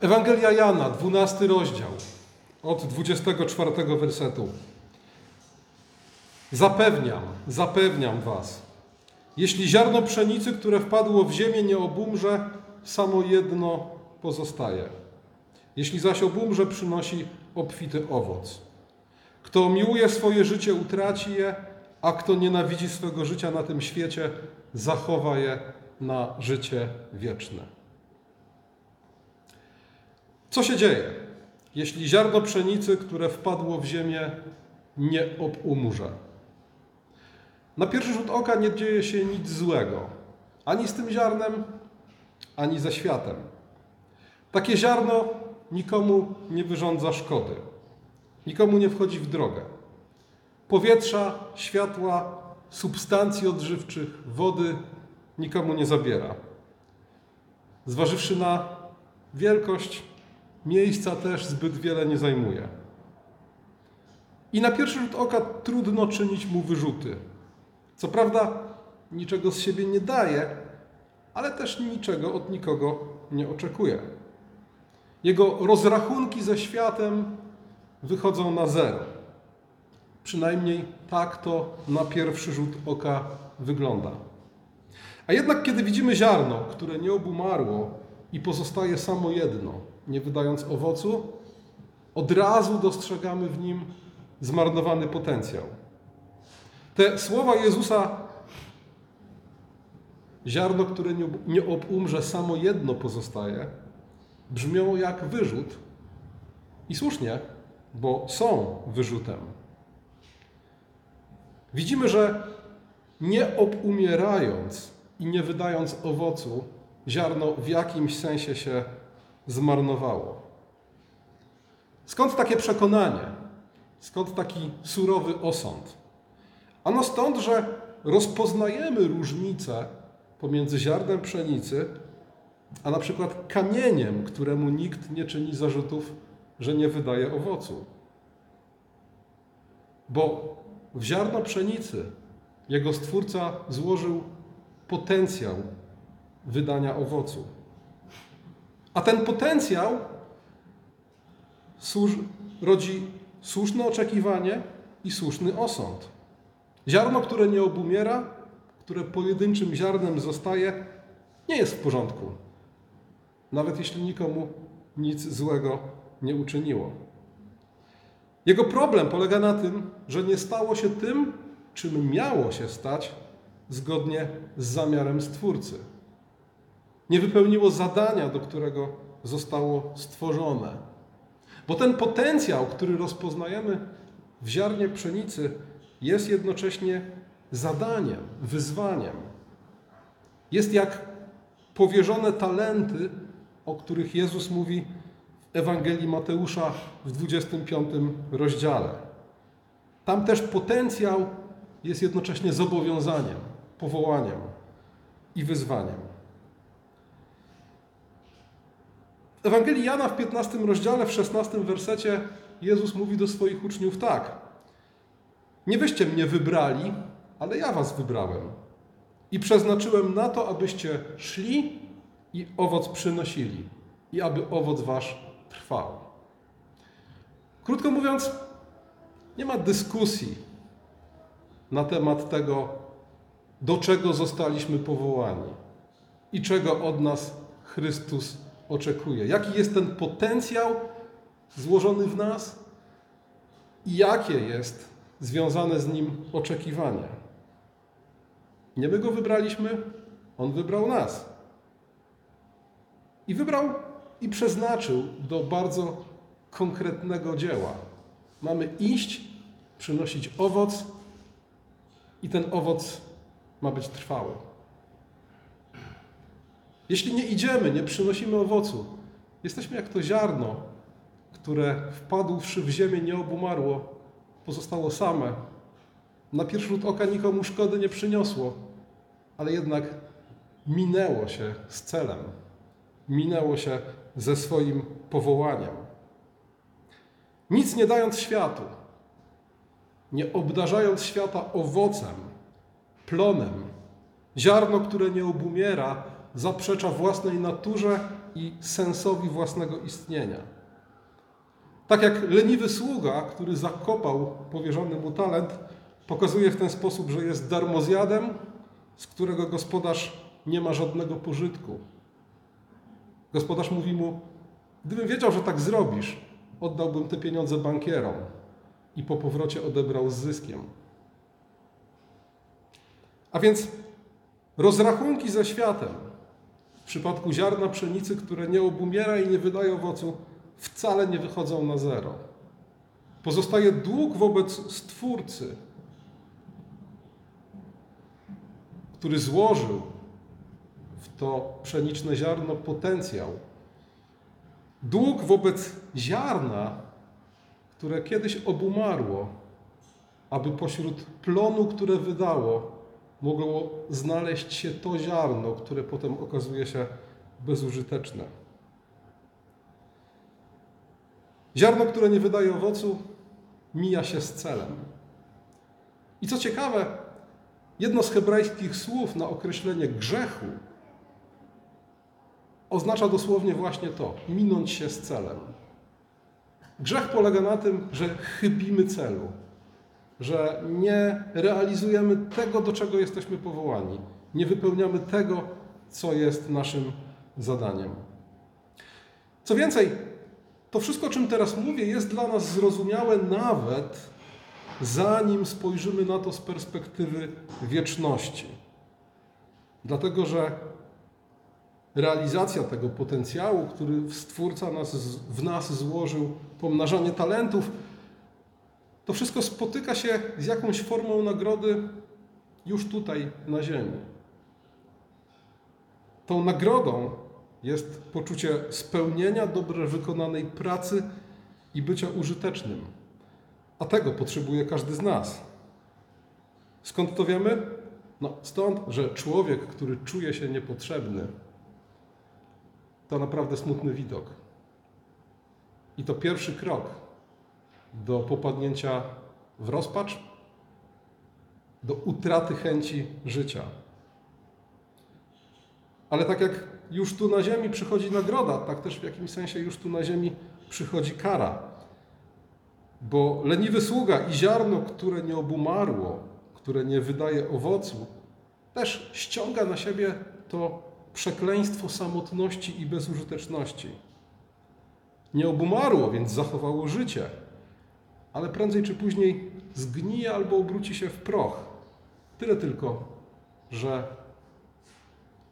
Ewangelia Jana, 12 rozdział, od 24 wersetu. Zapewniam, zapewniam was, jeśli ziarno pszenicy, które wpadło w ziemię, nie obumrze, samo jedno pozostaje. Jeśli zaś obumrze, przynosi obfity owoc. Kto miłuje swoje życie, utraci je, a kto nienawidzi swego życia na tym świecie, zachowa je na życie wieczne. Co się dzieje, jeśli ziarno pszenicy, które wpadło w ziemię, nie obumrze? Na pierwszy rzut oka nie dzieje się nic złego, ani z tym ziarnem, ani ze światem. Takie ziarno nikomu nie wyrządza szkody, nikomu nie wchodzi w drogę. Powietrza, światła, substancji odżywczych, wody nikomu nie zabiera. Zważywszy na wielkość, miejsca też zbyt wiele nie zajmuje. I na pierwszy rzut oka trudno czynić mu wyrzuty. Co prawda, niczego z siebie nie daje, ale też niczego od nikogo nie oczekuje. Jego rozrachunki ze światem wychodzą na zero. Przynajmniej tak to na pierwszy rzut oka wygląda. A jednak, kiedy widzimy ziarno, które nie obumarło i pozostaje samo jedno, nie wydając owocu, od razu dostrzegamy w nim zmarnowany potencjał. Te słowa Jezusa, ziarno, które nie obumrze, samo jedno pozostaje, brzmią jak wyrzut. I słusznie, bo są wyrzutem. Widzimy, że nie obumierając i nie wydając owocu, ziarno w jakimś sensie się zmarnowało. Skąd takie przekonanie? Skąd taki surowy osąd? Ano stąd, że rozpoznajemy różnicę pomiędzy ziarnem pszenicy, a na przykład kamieniem, któremu nikt nie czyni zarzutów, że nie wydaje owocu. Bo w ziarno pszenicy jego stwórca złożył potencjał wydania owocu. A ten potencjał rodzi słuszne oczekiwanie i słuszny osąd. Ziarno, które nie obumiera, które pojedynczym ziarnem zostaje, nie jest w porządku. Nawet jeśli nikomu nic złego nie uczyniło. Jego problem polega na tym, że nie stało się tym, czym miało się stać zgodnie z zamiarem Stwórcy. Nie wypełniło zadania, do którego zostało stworzone. Bo ten potencjał, który rozpoznajemy w ziarnie pszenicy, jest jednocześnie zadaniem, wyzwaniem. Jest jak powierzone talenty, o których Jezus mówi w Ewangelii Mateusza w 25 rozdziale. Tam też potencjał jest jednocześnie zobowiązaniem, powołaniem i wyzwaniem. W Ewangelii Jana w 15 rozdziale, w 16 wersecie Jezus mówi do swoich uczniów tak. Nie wyście mnie wybrali, ale ja was wybrałem. I przeznaczyłem na to, abyście szli i owoc przynosili, i aby owoc wasz trwał. Krótko mówiąc, nie ma dyskusji na temat tego, do czego zostaliśmy powołani i czego od nas Chrystus oczekuje. Jaki jest ten potencjał złożony w nas i jakie jest związane z nim oczekiwanie. Nie my go wybraliśmy, on wybrał nas. I wybrał i przeznaczył do bardzo konkretnego dzieła. Mamy iść, przynosić owoc i ten owoc ma być trwały. Jeśli nie idziemy, nie przynosimy owocu, jesteśmy jak to ziarno, które wpadłszy w ziemię nie obumarło, pozostało same. Na pierwszy rzut oka nikomu szkody nie przyniosło, ale jednak minęło się z celem, minęło się ze swoim powołaniem. Nic nie dając światu, nie obdarzając świata owocem, plonem, ziarno, które nie obumiera, zaprzecza własnej naturze i sensowi własnego istnienia. Tak jak leniwy sługa, który zakopał powierzony mu talent, pokazuje w ten sposób, że jest darmozjadem, z którego gospodarz nie ma żadnego pożytku. Gospodarz mówi mu: Gdybym wiedział, że tak zrobisz, oddałbym te pieniądze bankierom i po powrocie odebrał z zyskiem. A więc rozrachunki ze światem przypadku ziarna pszenicy, które nie obumiera i nie wydaje owocu, wcale nie wychodzą na zero. Pozostaje dług wobec Stwórcy, który złożył w to pszeniczne ziarno potencjał. Dług wobec ziarna, które kiedyś obumarło, aby pośród plonu, które wydało, mogło znaleźć się to ziarno, które potem okazuje się bezużyteczne. Ziarno, które nie wydaje owocu, mija się z celem. I co ciekawe, jedno z hebrajskich słów na określenie grzechu oznacza dosłownie właśnie to minąć się z celem. Grzech polega na tym, że chybimy celu, że nie realizujemy tego, do czego jesteśmy powołani, nie wypełniamy tego, co jest naszym zadaniem. Co więcej, to wszystko, o czym teraz mówię, jest dla nas zrozumiałe nawet zanim spojrzymy na to z perspektywy wieczności. Dlatego, że realizacja tego potencjału, który Stwórca nas, w nas złożył, pomnażanie talentów, to wszystko spotyka się z jakąś formą nagrody już tutaj na Ziemi. Tą nagrodą jest poczucie spełnienia dobrze wykonanej pracy i bycia użytecznym. A tego potrzebuje każdy z nas. Skąd to wiemy? No, stąd, że człowiek, który czuje się niepotrzebny, to naprawdę smutny widok. I to pierwszy krok do popadnięcia w rozpacz, do utraty chęci życia. Ale tak jak już tu na ziemi przychodzi nagroda, tak też w jakimś sensie już tu na ziemi przychodzi kara. Bo leniwy sługa i ziarno, które nie obumarło, które nie wydaje owocu, też ściąga na siebie to przekleństwo samotności i bezużyteczności. Nie obumarło, więc zachowało życie, ale prędzej czy później zgnije albo obróci się w proch. Tyle tylko, że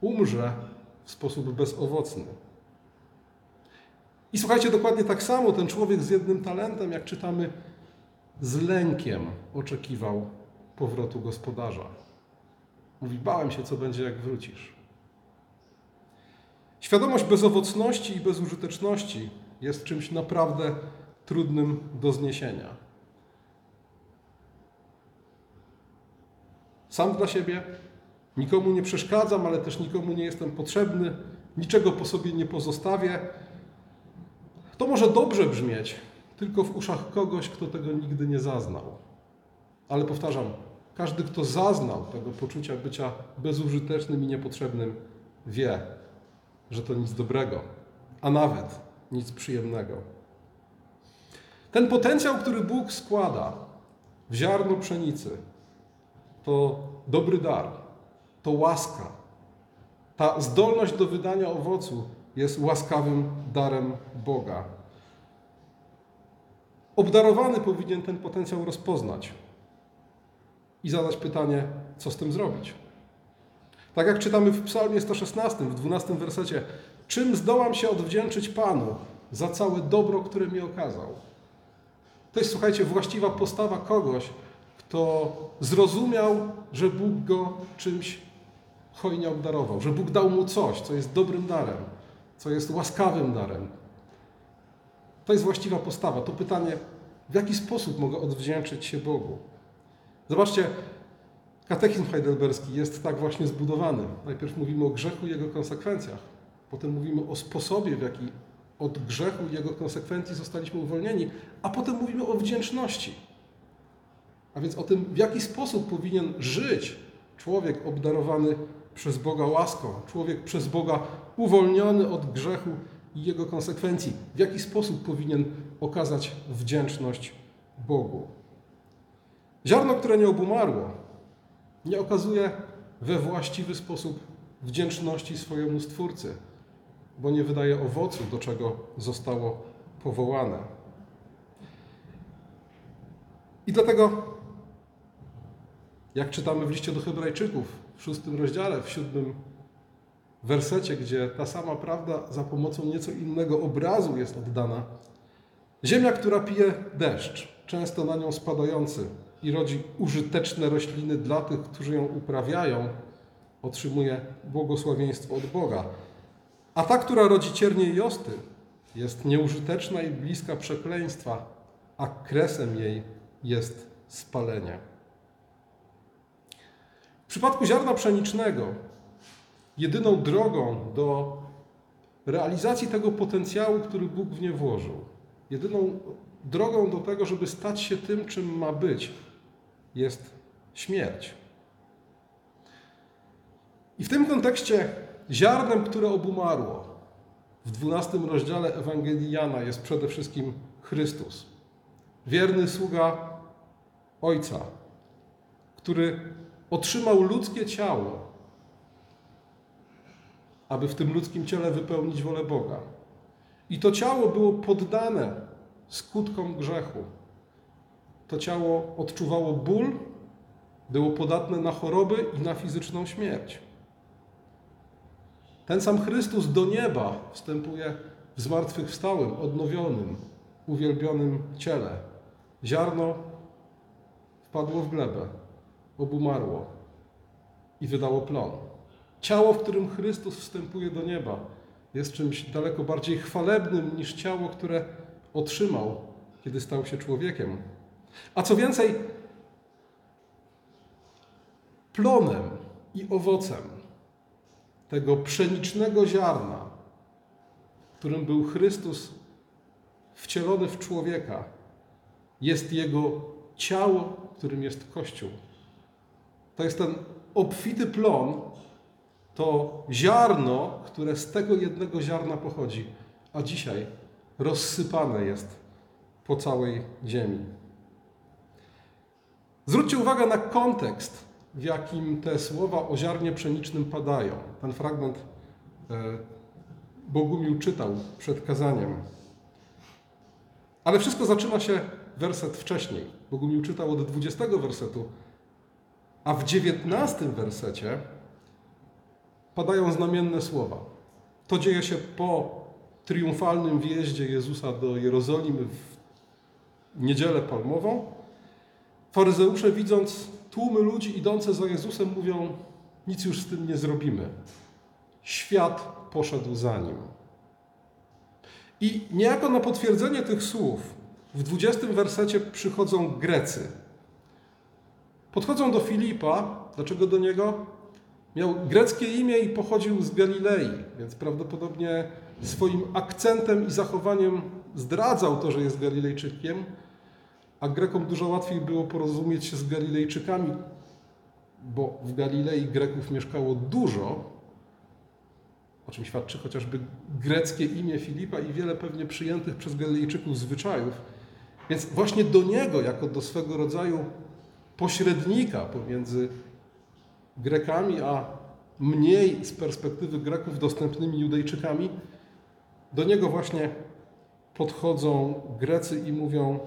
umrze w sposób bezowocny. I słuchajcie, dokładnie tak samo ten człowiek z jednym talentem, jak czytamy, z lękiem oczekiwał powrotu gospodarza. Mówi, bałem się, co będzie, jak wrócisz. Świadomość bezowocności i bezużyteczności jest czymś naprawdę trudnym do zniesienia. Sam dla siebie nikomu nie przeszkadzam, ale też nikomu nie jestem potrzebny, niczego po sobie nie pozostawię. To może dobrze brzmieć, tylko w uszach kogoś, kto tego nigdy nie zaznał. Ale powtarzam, każdy, kto zaznał tego poczucia bycia bezużytecznym i niepotrzebnym, wie, że to nic dobrego, a nawet nic przyjemnego. Ten potencjał, który Bóg składa w ziarno pszenicy, to dobry dar, to łaska. Ta zdolność do wydania owocu jest łaskawym darem Boga. Obdarowany powinien ten potencjał rozpoznać i zadać pytanie, co z tym zrobić. Tak jak czytamy w Psalmie 116, w 12 wersecie, czym zdołam się odwdzięczyć Panu za całe dobro, które mi okazał? To jest, słuchajcie, właściwa postawa kogoś, kto zrozumiał, że Bóg go czymś hojnie obdarował, że Bóg dał mu coś, co jest dobrym darem, co jest łaskawym darem. To jest właściwa postawa. To pytanie, w jaki sposób mogę odwdzięczyć się Bogu? Zobaczcie, katechizm heidelberski jest tak właśnie zbudowany. Najpierw mówimy o grzechu i jego konsekwencjach. Potem mówimy o sposobie, w jaki od grzechu i jego konsekwencji zostaliśmy uwolnieni, a potem mówimy o wdzięczności. A więc o tym, w jaki sposób powinien żyć człowiek obdarowany przez Boga łaską, człowiek przez Boga uwolniony od grzechu i jego konsekwencji. W jaki sposób powinien okazać wdzięczność Bogu? Ziarno, które nie obumarło, nie okazuje we właściwy sposób wdzięczności swojemu Stwórcy, bo nie wydaje owocu, do czego zostało powołane. I dlatego, jak czytamy w liście do Hebrajczyków w szóstym rozdziale, w siódmym wersecie, gdzie ta sama prawda za pomocą nieco innego obrazu jest oddana, ziemia, która pije deszcz, często na nią spadający i rodzi użyteczne rośliny dla tych, którzy ją uprawiają, otrzymuje błogosławieństwo od Boga. A ta, która rodzi ciernie i osty, jest nieużyteczna i bliska przekleństwa, a kresem jej jest spalenie. W przypadku ziarna pszenicznego, jedyną drogą do realizacji tego potencjału, który Bóg w nie włożył, jedyną drogą do tego, żeby stać się tym, czym ma być, jest śmierć. I w tym kontekście ziarnem, które obumarło w 12 rozdziale Ewangelii Jana jest przede wszystkim Chrystus. Wierny sługa Ojca, który otrzymał ludzkie ciało, aby w tym ludzkim ciele wypełnić wolę Boga. I to ciało było poddane skutkom grzechu. To ciało odczuwało ból, było podatne na choroby i na fizyczną śmierć. Ten sam Chrystus do nieba wstępuje w zmartwychwstałym, odnowionym, uwielbionym ciele. Ziarno wpadło w glebę, obumarło i wydało plon. Ciało, w którym Chrystus wstępuje do nieba, jest czymś daleko bardziej chwalebnym niż ciało, które otrzymał, kiedy stał się człowiekiem. A co więcej, plonem i owocem tego pszenicznego ziarna, którym był Chrystus wcielony w człowieka, jest Jego ciało, którym jest Kościół. To jest ten obfity plon, to ziarno, które z tego jednego ziarna pochodzi, a dzisiaj rozsypane jest po całej ziemi. Zwróćcie uwagę na kontekst, w jakim te słowa o ziarnie pszenicznym padają. Ten fragment e, Bogumił czytał przed kazaniem. Ale wszystko zaczyna się werset wcześniej. Bogumił czytał od 20 wersetu, a w 19 wersecie padają znamienne słowa. To dzieje się po triumfalnym wjeździe Jezusa do Jerozolimy w niedzielę palmową. Faryzeusze, widząc tłumy ludzi idące za Jezusem, mówią: Nic już z tym nie zrobimy. Świat poszedł za nim. I niejako na potwierdzenie tych słów w 20 wersecie przychodzą Grecy. Podchodzą do Filipa. Dlaczego do niego? Miał greckie imię i pochodził z Galilei, więc prawdopodobnie swoim akcentem i zachowaniem zdradzał to, że jest Galilejczykiem, a Grekom dużo łatwiej było porozumieć się z Galilejczykami, bo w Galilei Greków mieszkało dużo, o czym świadczy chociażby greckie imię Filipa i wiele pewnie przyjętych przez Galilejczyków zwyczajów. Więc właśnie do niego, jako do swego rodzaju pośrednika pomiędzy Grekami, a mniej z perspektywy Greków dostępnymi Judejczykami, do niego właśnie podchodzą Grecy i mówią: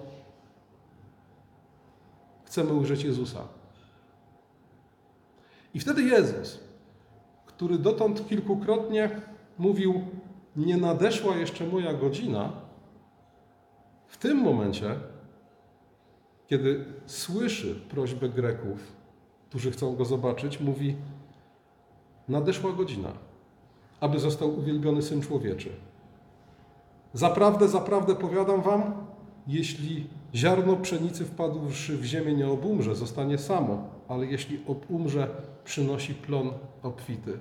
Chcemy ujrzeć Jezusa. I wtedy Jezus, który dotąd kilkukrotnie mówił: Nie nadeszła jeszcze moja godzina, w tym momencie, kiedy słyszy prośbę Greków, którzy chcą go zobaczyć, mówi: Nadeszła godzina, aby został uwielbiony syn człowieczy. Zaprawdę, zaprawdę powiadam wam, jeśli ziarno pszenicy wpadłszy w ziemię nie obumrze, zostanie samo, ale jeśli obumrze, przynosi plon obfity.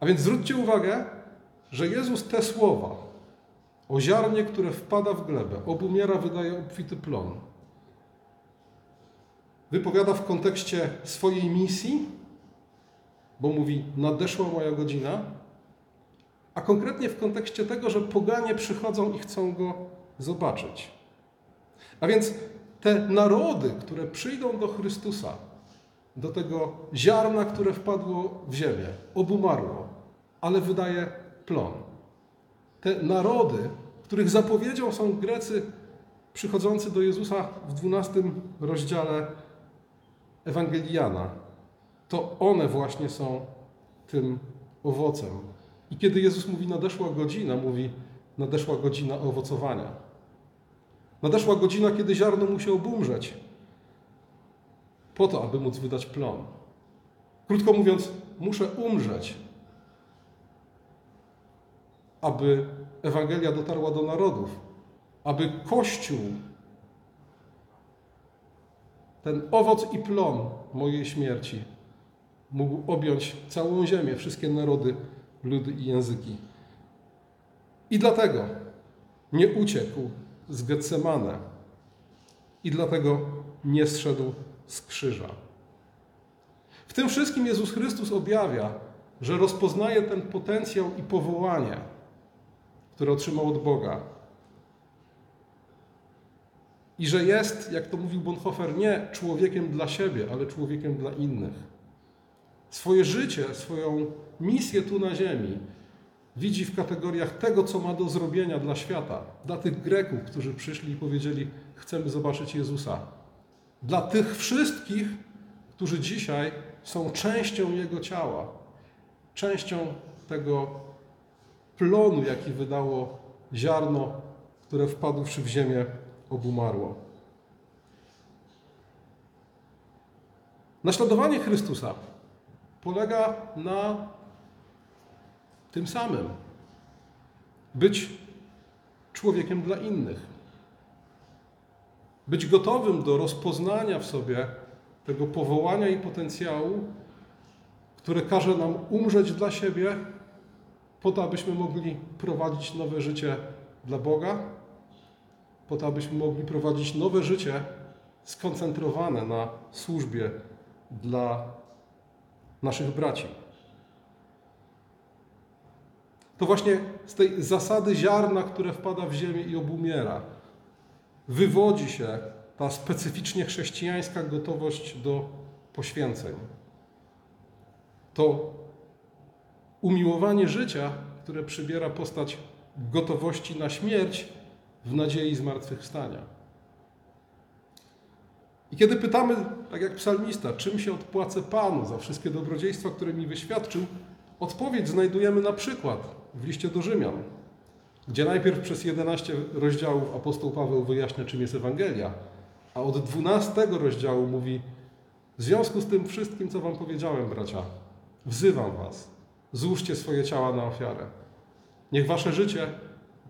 A więc zwróćcie uwagę, że Jezus te słowa o ziarnie, które wpada w glebę, obumiera, wydaje obfity plon, wypowiada w kontekście swojej misji bo mówi: Nadeszła moja godzina, a konkretnie w kontekście tego, że poganie przychodzą i chcą go zobaczyć. A więc te narody, które przyjdą do Chrystusa, do tego ziarna, które wpadło w ziemię, obumarło, ale wydaje plon. Te narody, których zapowiedzią są Grecy przychodzący do Jezusa w 12 rozdziale Ewangeliana, to one właśnie są tym owocem. I kiedy Jezus mówi nadeszła godzina, mówi nadeszła godzina owocowania. Nadeszła godzina, kiedy ziarno musi obumrzeć, po to, aby móc wydać plon. Krótko mówiąc, muszę umrzeć, aby Ewangelia dotarła do narodów, aby Kościół, ten owoc i plon mojej śmierci, mógł objąć całą ziemię, wszystkie narody, ludy i języki. I dlatego nie uciekł z Getsemane i dlatego nie zszedł z krzyża. W tym wszystkim Jezus Chrystus objawia, że rozpoznaje ten potencjał i powołanie, które otrzymał od Boga. I że jest, jak to mówił Bonhoeffer, nie człowiekiem dla siebie, ale człowiekiem dla innych. Swoje życie, swoją misję tu na ziemi widzi w kategoriach tego, co ma do zrobienia dla świata, dla tych Greków, którzy przyszli i powiedzieli: Chcemy zobaczyć Jezusa. Dla tych wszystkich, którzy dzisiaj są częścią Jego ciała, częścią tego plonu, jaki wydało ziarno, które wpadłszy w ziemię, obumarło. Naśladowanie Chrystusa polega na tym samym. Być człowiekiem dla innych. Być gotowym do rozpoznania w sobie tego powołania i potencjału, które każe nam umrzeć dla siebie, po to, abyśmy mogli prowadzić nowe życie dla Boga, po to, abyśmy mogli prowadzić nowe życie skoncentrowane na służbie dla naszych braci. To właśnie z tej zasady ziarna, które wpada w ziemię i obumiera, wywodzi się ta specyficznie chrześcijańska gotowość do poświęceń. To umiłowanie życia, które przybiera postać gotowości na śmierć w nadziei zmartwychwstania. I kiedy pytamy, tak jak psalmista, czym się odpłacę Panu za wszystkie dobrodziejstwa, które mi wyświadczył, odpowiedź znajdujemy na przykład w liście do Rzymian, gdzie najpierw przez 11 rozdziałów apostoł Paweł wyjaśnia, czym jest Ewangelia, a od 12 rozdziału mówi: W związku z tym wszystkim, co Wam powiedziałem, bracia, wzywam Was, złóżcie swoje ciała na ofiarę. Niech Wasze życie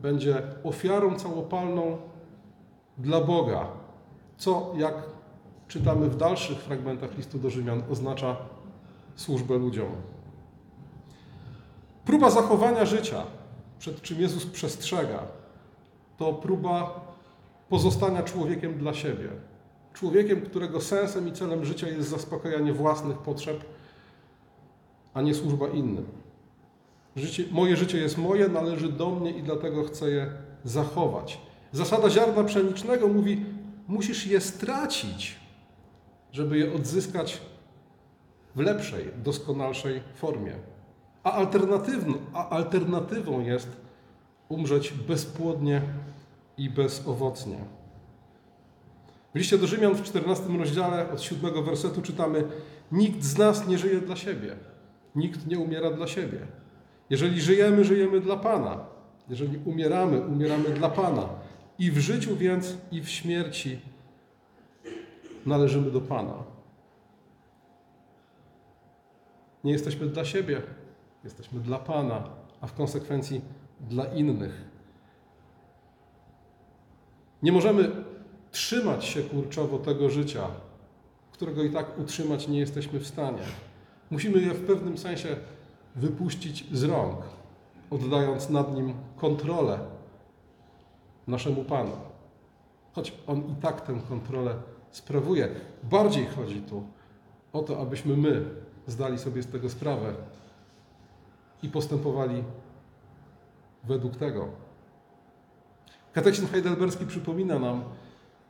będzie ofiarą całopalną dla Boga, co, jak czytamy w dalszych fragmentach listu do Rzymian, oznacza służbę ludziom. Próba zachowania życia, przed czym Jezus przestrzega, to próba pozostania człowiekiem dla siebie. Człowiekiem, którego sensem i celem życia jest zaspokajanie własnych potrzeb, a nie służba innym. Życie, moje życie jest moje, należy do mnie i dlatego chcę je zachować. Zasada ziarna pszenicznego mówi: musisz je stracić, żeby je odzyskać w lepszej, doskonalszej formie. A, alternatywną, a alternatywą jest umrzeć bezpłodnie i bezowocnie. W liście do Rzymian w 14 rozdziale od 7 wersetu czytamy: Nikt z nas nie żyje dla siebie, nikt nie umiera dla siebie. Jeżeli żyjemy, żyjemy dla Pana. Jeżeli umieramy, umieramy dla Pana. I w życiu więc, i w śmierci należymy do Pana. Nie jesteśmy dla siebie, jesteśmy dla Pana, a w konsekwencji dla innych. Nie możemy trzymać się kurczowo tego życia, którego i tak utrzymać nie jesteśmy w stanie. Musimy je w pewnym sensie wypuścić z rąk, oddając nad nim kontrolę naszemu Panu. Choć On i tak tę kontrolę sprawuje. Bardziej chodzi tu o to, abyśmy my zdali sobie z tego sprawę i postępowali według tego. Katechizm heidelberski przypomina nam,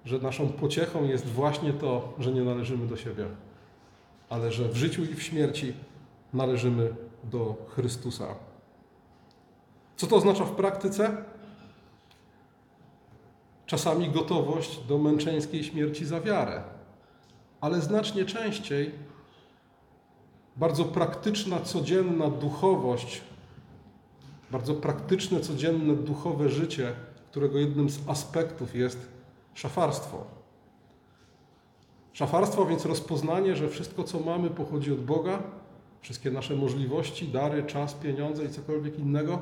że naszą pociechą jest właśnie to, że nie należymy do siebie, ale że w życiu i w śmierci należymy do Chrystusa. Co to oznacza w praktyce? Czasami gotowość do męczeńskiej śmierci za wiarę, ale znacznie częściej bardzo praktyczna, codzienna duchowość, bardzo praktyczne, codzienne duchowe życie, którego jednym z aspektów jest szafarstwo. Szafarstwo, więc rozpoznanie, że wszystko, co mamy, pochodzi od Boga, wszystkie nasze możliwości, dary, czas, pieniądze i cokolwiek innego,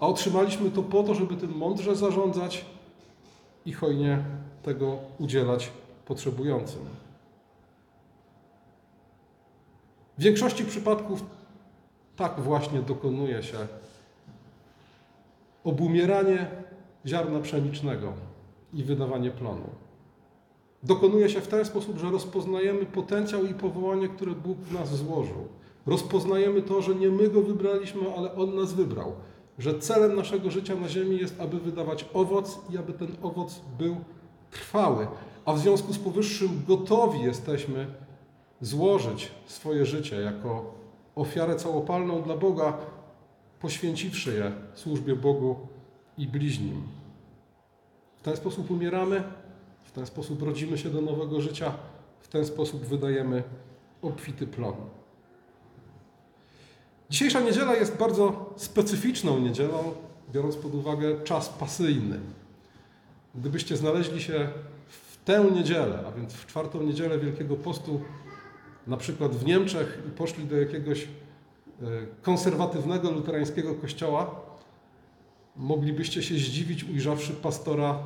a otrzymaliśmy to po to, żeby tym mądrze zarządzać i hojnie tego udzielać potrzebującym. W większości przypadków tak właśnie dokonuje się obumieranie ziarna pszenicznego i wydawanie plonu. Dokonuje się w ten sposób, że rozpoznajemy potencjał i powołanie, które Bóg w nas złożył. Rozpoznajemy to, że nie my go wybraliśmy, ale On nas wybrał. Że celem naszego życia na Ziemi jest, aby wydawać owoc i aby ten owoc był trwały. A w związku z powyższym gotowi jesteśmy złożyć swoje życie jako ofiarę całopalną dla Boga, poświęciwszy je służbie Bogu i bliźnim. W ten sposób umieramy, w ten sposób rodzimy się do nowego życia, w ten sposób wydajemy obfity plon. Dzisiejsza niedziela jest bardzo specyficzną niedzielą, biorąc pod uwagę czas pasyjny. Gdybyście znaleźli się w tę niedzielę, a więc w czwartą niedzielę Wielkiego Postu, na przykład w Niemczech i poszli do jakiegoś e, konserwatywnego luterańskiego kościoła, moglibyście się zdziwić, ujrzawszy pastora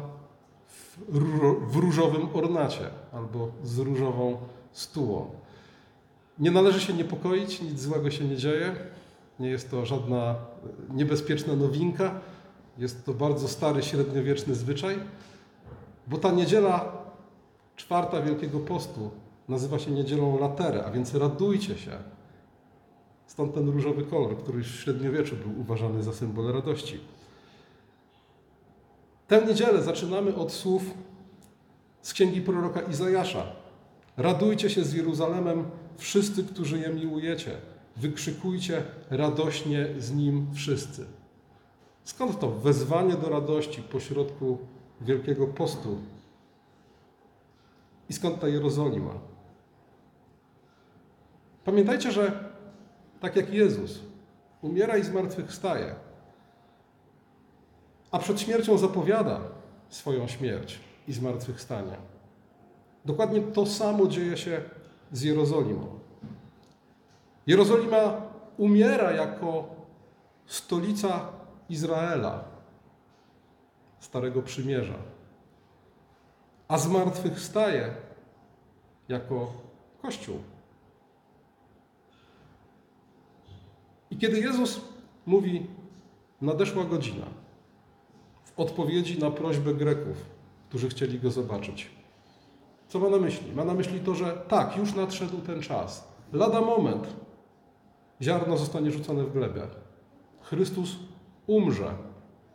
w różowym ornacie albo z różową stułą. Nie należy się niepokoić, nic złego się nie dzieje. Nie jest to żadna niebezpieczna nowinka. Jest to bardzo stary, średniowieczny zwyczaj, bo ta niedziela czwarta Wielkiego Postu nazywa się niedzielą laterę, a więc radujcie się. Stąd ten różowy kolor, który w średniowieczu był uważany za symbol radości. Tę niedzielę zaczynamy od słów z księgi proroka Izajasza. Radujcie się z Jeruzalemem, wszyscy, którzy je miłujecie. Wykrzykujcie radośnie z nim wszyscy. Skąd to wezwanie do radości pośrodku Wielkiego Postu? I skąd ta Jerozolima? Pamiętajcie, że tak jak Jezus umiera i zmartwychwstaje, a przed śmiercią zapowiada swoją śmierć i zmartwychwstanie. Dokładnie to samo dzieje się z Jerozolimą. Jerozolima umiera jako stolica Izraela, Starego Przymierza, a zmartwychwstaje jako Kościół. I kiedy Jezus mówi, nadeszła godzina, w odpowiedzi na prośbę Greków, którzy chcieli go zobaczyć. Co ma na myśli? Ma na myśli to, że tak, już nadszedł ten czas. Lada moment ziarno zostanie rzucone w glebę. Chrystus umrze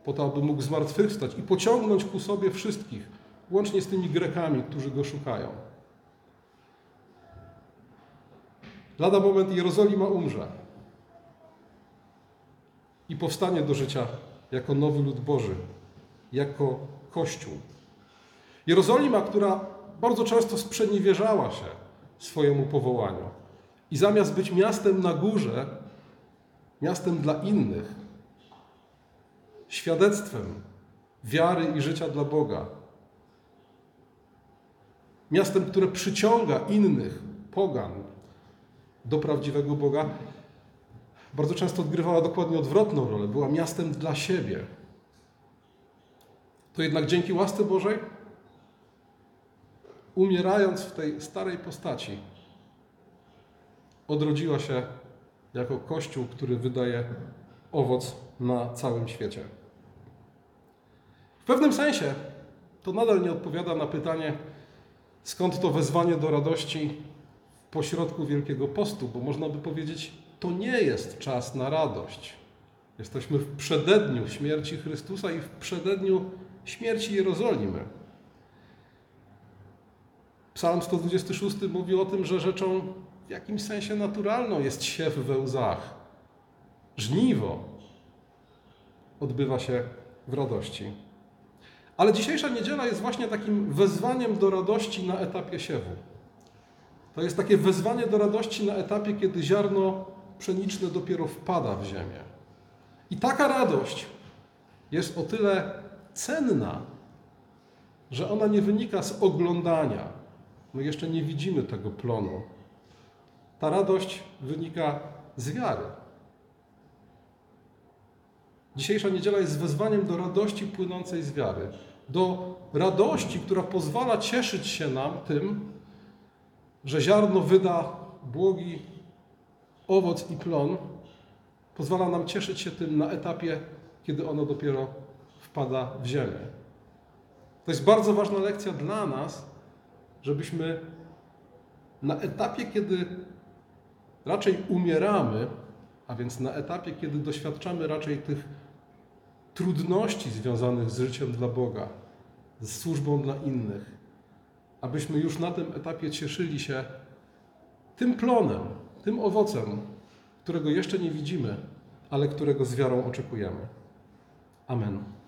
po to, aby mógł zmartwychwstać i pociągnąć ku sobie wszystkich, łącznie z tymi Grekami, którzy go szukają. Lada moment Jerozolima umrze i powstanie do życia jako nowy lud Boży, jako Kościół. Jerozolima, która bardzo często sprzeniewierzała się swojemu powołaniu i zamiast być miastem na górze, miastem dla innych, świadectwem wiary i życia dla Boga, miastem, które przyciąga innych pogan do prawdziwego Boga, bardzo często odgrywała dokładnie odwrotną rolę. Była miastem dla siebie. To jednak dzięki łasce Bożej, umierając w tej starej postaci, odrodziła się jako Kościół, który wydaje owoc na całym świecie. W pewnym sensie to nadal nie odpowiada na pytanie, skąd to wezwanie do radości pośrodku Wielkiego Postu, bo można by powiedzieć, to nie jest czas na radość. Jesteśmy w przededniu śmierci Chrystusa i w przededniu śmierci Jerozolimy. Psalm 126 mówi o tym, że rzeczą w jakimś sensie naturalną jest siew we łzach. Żniwo odbywa się w radości. Ale dzisiejsza niedziela jest właśnie takim wezwaniem do radości na etapie siewu. To jest takie wezwanie do radości na etapie, kiedy ziarno pszeniczne dopiero wpada w ziemię. I taka radość jest o tyle cenna, że ona nie wynika z oglądania. My jeszcze nie widzimy tego plonu. Ta radość wynika z wiary. Dzisiejsza niedziela jest wezwaniem do radości płynącej z wiary. Do radości, która pozwala cieszyć się nam tym, że ziarno wyda błogi owoc i plon, pozwala nam cieszyć się tym na etapie, kiedy ono dopiero wpada w ziemię. To jest bardzo ważna lekcja dla nas, żebyśmy na etapie, kiedy raczej umieramy, a więc na etapie, kiedy doświadczamy raczej tych trudności związanych z życiem dla Boga, z służbą dla innych, abyśmy już na tym etapie cieszyli się tym plonem, tym owocem, którego jeszcze nie widzimy, ale którego z wiarą oczekujemy. Amen.